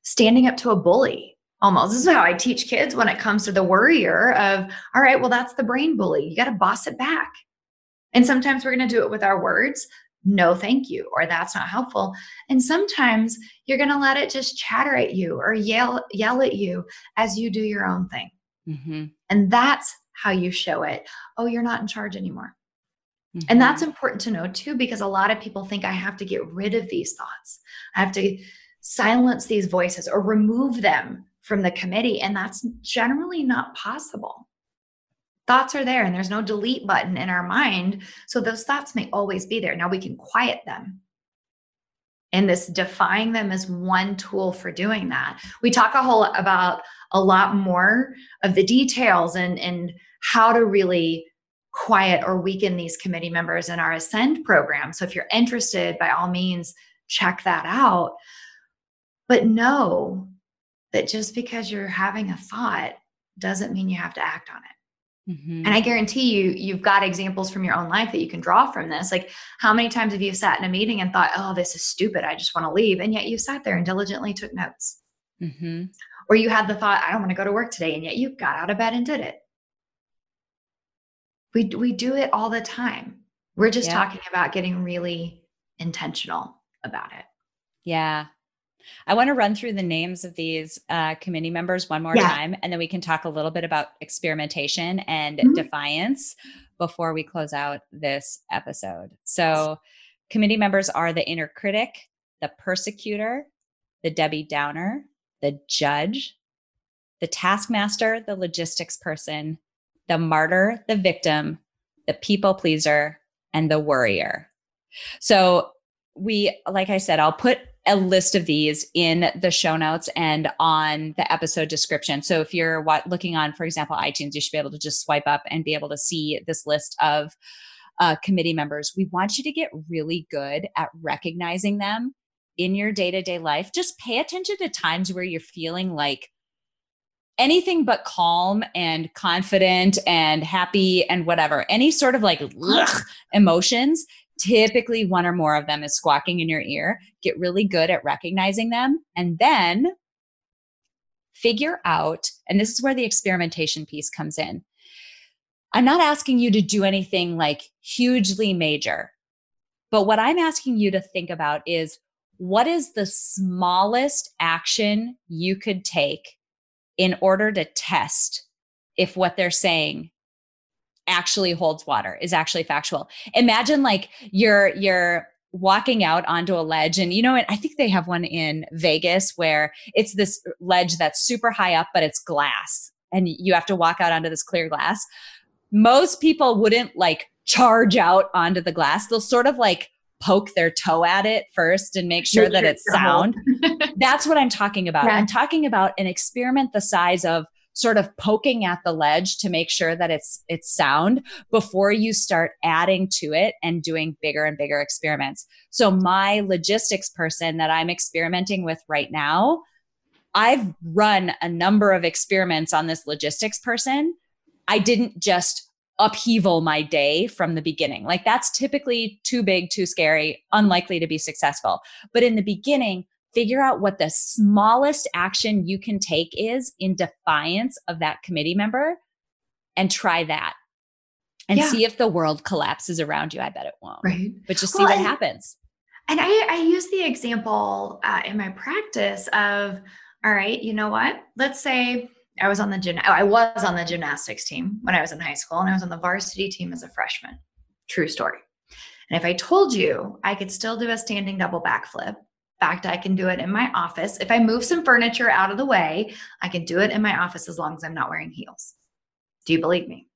standing up to a bully almost. This is how I teach kids when it comes to the worrier of, all right, well, that's the brain bully. You got to boss it back. And sometimes we're going to do it with our words. No, thank you, or that's not helpful. And sometimes you're going to let it just chatter at you or yell yell at you as you do your own thing. Mhm. And that's how you show it. Oh, you're not in charge anymore. Mhm. And that's important to know too, because a lot of people think I have to get rid of these thoughts. I have to silence these voices or remove them from the committee. And that's generally not possible. Thoughts are there and there's no delete button in our mind. So those thoughts may always be there. Now we can quiet them. And this defying them is one tool for doing that. We talk a whole about a lot more of the details and, and how to really quiet or weaken these committee members in our Ascend program. So if you're interested, by all means, check that out. But know that just because you're having a thought doesn't mean you have to act on it. Mhm. And I guarantee you, you've got examples from your own life that you can draw from this. Like, how many times have you sat in a meeting and thought, oh, this is stupid. I just want to leave. And yet you sat there and diligently took notes. Mhm. Or you had the thought, I don't want to go to work today. And yet you got out of bed and did it. We, we do it all the time. We're just Yeah. talking about getting really intentional about it. Yeah. I want to run through the names of these uh, committee members one more Yeah. time, and then we can talk a little bit about experimentation and Mhm. defiance before we close out this episode. So, committee members are the inner critic, the persecutor, the Debbie Downer, the judge, the taskmaster, the logistics person, the martyr, the victim, the people pleaser, and the worrier. So, we, like I said, I'll put a list of these in the show notes and on the episode description. So if you're looking on, for example, iTunes, you should be able to just swipe up and be able to see this list of uh, committee members. We want you to get really good at recognizing them in your day to day life. Just pay attention to times where you're feeling like anything but calm and confident and happy and whatever, any sort of like ugh, emotions typically one or more of them is squawking in your ear. Get really good at recognizing them and then figure out, and this is where the experimentation piece comes in. I'm not asking you to do anything like hugely major, but what I'm asking you to think about is what is the smallest action you could take in order to test if what they're saying actually holds water is actually factual. Imagine like you're you're walking out onto a ledge and you know what? I think they have one in vegas where it's this ledge that's super high up but it's glass and you have to walk out onto this clear glass. Most people wouldn't like charge out onto the glass. They'll sort of like poke their toe at it first and make sure that it's it's a hold. sound that's what i'm talking about Yeah. i'm talking about an experiment the size of sort of poking at the ledge to make sure that it's it's sound before you start adding to it and doing bigger and bigger experiments. So my logistics person that I'm experimenting with right now, I've run a number of experiments on this logistics person. I didn't just upheaval my day from the beginning. Like that's typically too big, too scary, unlikely to be successful. But in the beginning, figure out what the smallest action you can take is in defiance of that committee member and try that and yeah. see if the world collapses around you. I bet it won't. Right. But just see well, what and, happens. And I, I use the example uh, in my practice of, all right, you know what? Let's say I was on the gym. I was on the gymnastics team when I was in high school, and I was on the varsity team as a freshman. True story. And if I told you I could still do a standing double backflip in fact, I can do it in my office. If I move some furniture out of the way, I can do it in my office as long as I'm not wearing heels. Do you believe me?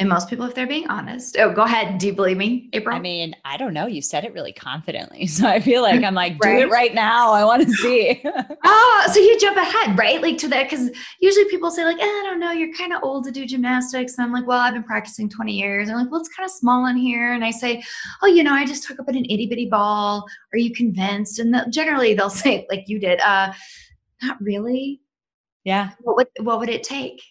And most people, if they're being honest, oh, go ahead. Do you believe me, April? I mean, I don't know. You said it really confidently. So I feel like I'm like, right? do it right now. I want to see. oh, so you jump ahead, right? Like to that. Cause usually people say, like, eh, I don't know, you're kind of old to do gymnastics. And I'm like, well, I've been practicing 20 years. And I'm like, well, it's kind of small in here. And I say, oh, you know, I just took up an itty bitty ball. Are you convinced? And generally they'll say, like you did, uh, not really. Yeah. What would, what would it take?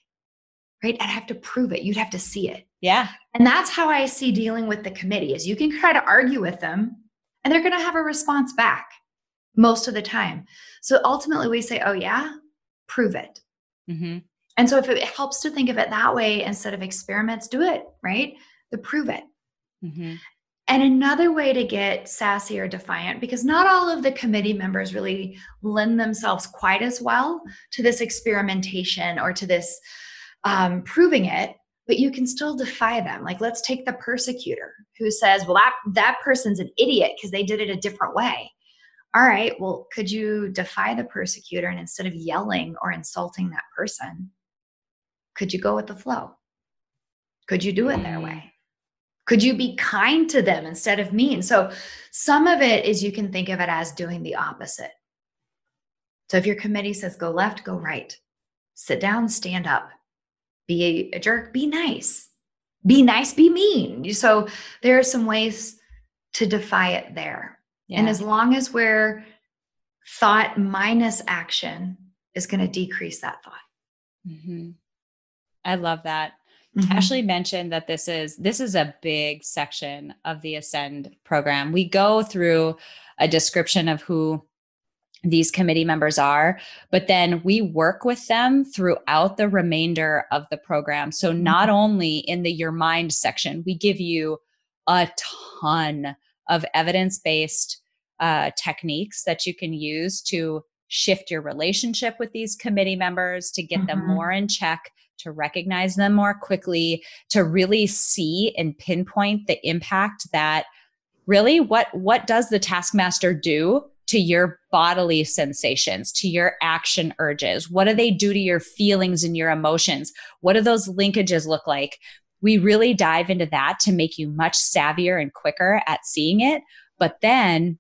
Right? I'd have to prove it. You'd have to see it. Yeah. And that's how I see dealing with the committee is you can try to argue with them and they're going to have a response back most of the time. So ultimately we say, oh yeah, prove it. Mm-hmm. And so if it helps to think of it that way instead of experiments, do it, right? The prove it. Mm-hmm. And another way to get sassy or defiant, because not all of the committee members really lend themselves quite as well to this experimentation or to this um, proving it but you can still defy them. Like let's take the persecutor who says well that that person's an idiot because they did it a different way. All right well could you defy the persecutor and instead of yelling or insulting that person could you go with the flow? Could you do it their way? Could you be kind to them instead of mean? So some of it is you can think of it as doing the opposite. So if your committee says go left go right sit down stand up be a, a jerk, be nice. Be nice, be mean. So there are some ways to defy it there. Yeah. And as long as we're thought minus action is going to decrease that thought. Mm-hmm. I love that. Mm-hmm. Ashley mentioned that this is this is a big section of the Ascend program. We go through a description of who these committee members are, but then we work with them throughout the remainder of the program. So, mm-hmm. not only in the Your Mind section, we give you a ton of evidence based uh, techniques that you can use to shift your relationship with these committee members, to get mm-hmm. them more in check, to recognize them more quickly, to really see and pinpoint the impact that really what what does the taskmaster do to your bodily sensations, to your action urges? What do they do to your feelings and your emotions? What do those linkages look like? We really dive into that to make you much savvier and quicker at seeing it. But then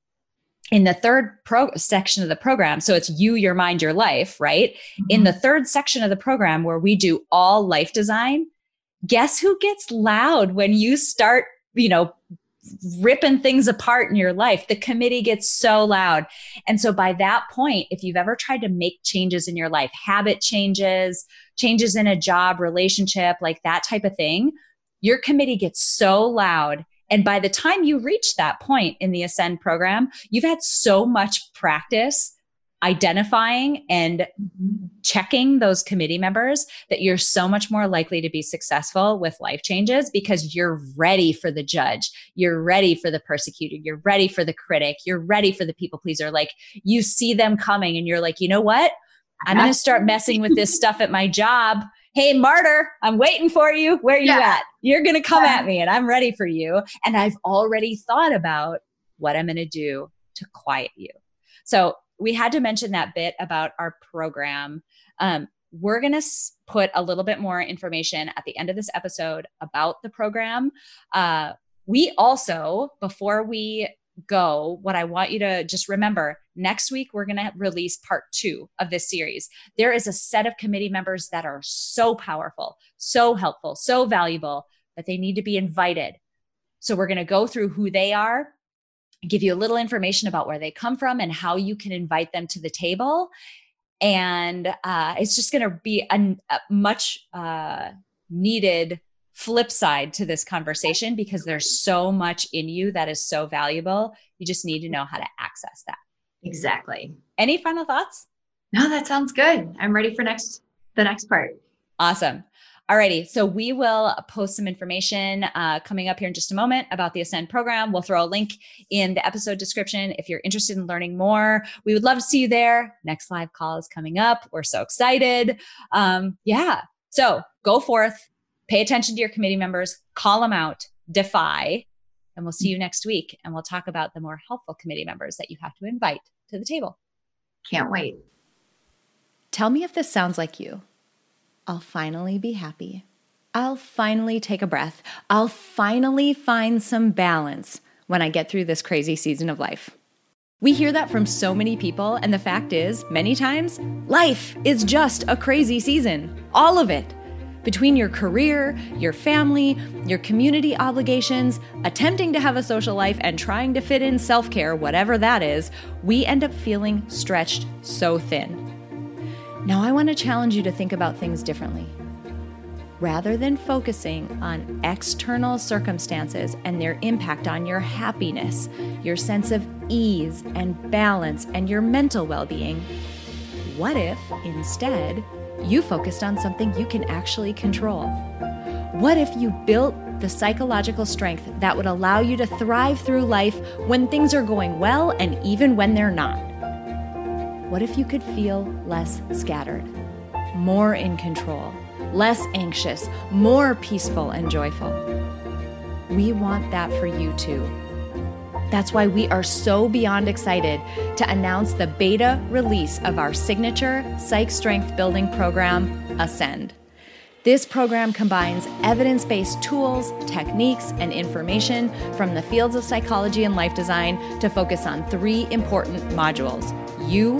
in the third pro section of the program, so it's you, your mind, your life, right? Mm-hmm. In the third section of the program where we do all life design, guess who gets loud when you start, you know, ripping things apart in your life. The committee gets so loud. And so by that point, if you've ever tried to make changes in your life, habit changes, changes in a job, relationship, like that type of thing, your committee gets so loud. And by the time you reach that point in the Ascend program, you've had so much practice identifying and mm-hmm. checking those committee members that you're so much more likely to be successful with life changes because you're ready for the judge you're ready for the persecutor you're ready for the critic you're ready for the people pleaser. Like you see them coming and you're like you know what? I'm going to start messing with this stuff at my job. Hey martyr i'm waiting for you. Where you yeah. at? You're going to come yeah. at me and i'm ready for you. And i've already thought about what i'm going to do to quiet you. So we had to mention that bit about our program. Um, we're going to put a little bit more information at the end of this episode about the program. Uh, we also, before we go, what I want you to just remember next week, we're going to release part two of this series. There is a set of committee members that are so powerful, so helpful, so valuable, but they need to be invited. So we're going to go through who they are, give you a little information about where they come from and how you can invite them to the table. And uh, it's just going to be a, a much uh, needed flip side to this conversation because there's so much in you that is so valuable. You just need to know how to access that. Exactly. Any final thoughts? No, that sounds good. I'm ready for next the next part. Awesome. Alrighty, so we will post some information uh, coming up here in just a moment about the Ascend program. We'll throw a link in the episode description if you're interested in learning more. We would love to see you there. Next live call is coming up. We're so excited. Um, yeah, so go forth, pay attention to your committee members, call them out, defy, and we'll see you next week. And we'll talk about the more helpful committee members that you have to invite to the table. Can't wait. Tell me if this sounds like you. I'll finally be happy. I'll finally take a breath. I'll finally find some balance when I get through this crazy season of life. We hear that from so many people, and the fact is, many times, life is just a crazy season. All of it between your career, your family, your community obligations, attempting to have a social life, and trying to fit in self care, whatever that is, we end up feeling stretched so thin. Now, I want to challenge you to think about things differently. Rather than focusing on external circumstances and their impact on your happiness, your sense of ease and balance, and your mental well being, what if instead you focused on something you can actually control? What if you built the psychological strength that would allow you to thrive through life when things are going well and even when they're not? What if you could feel less scattered, more in control, less anxious, more peaceful and joyful? We want that for you too. That's why we are so beyond excited to announce the beta release of our signature psych strength building program, Ascend. This program combines evidence based tools, techniques, and information from the fields of psychology and life design to focus on three important modules you,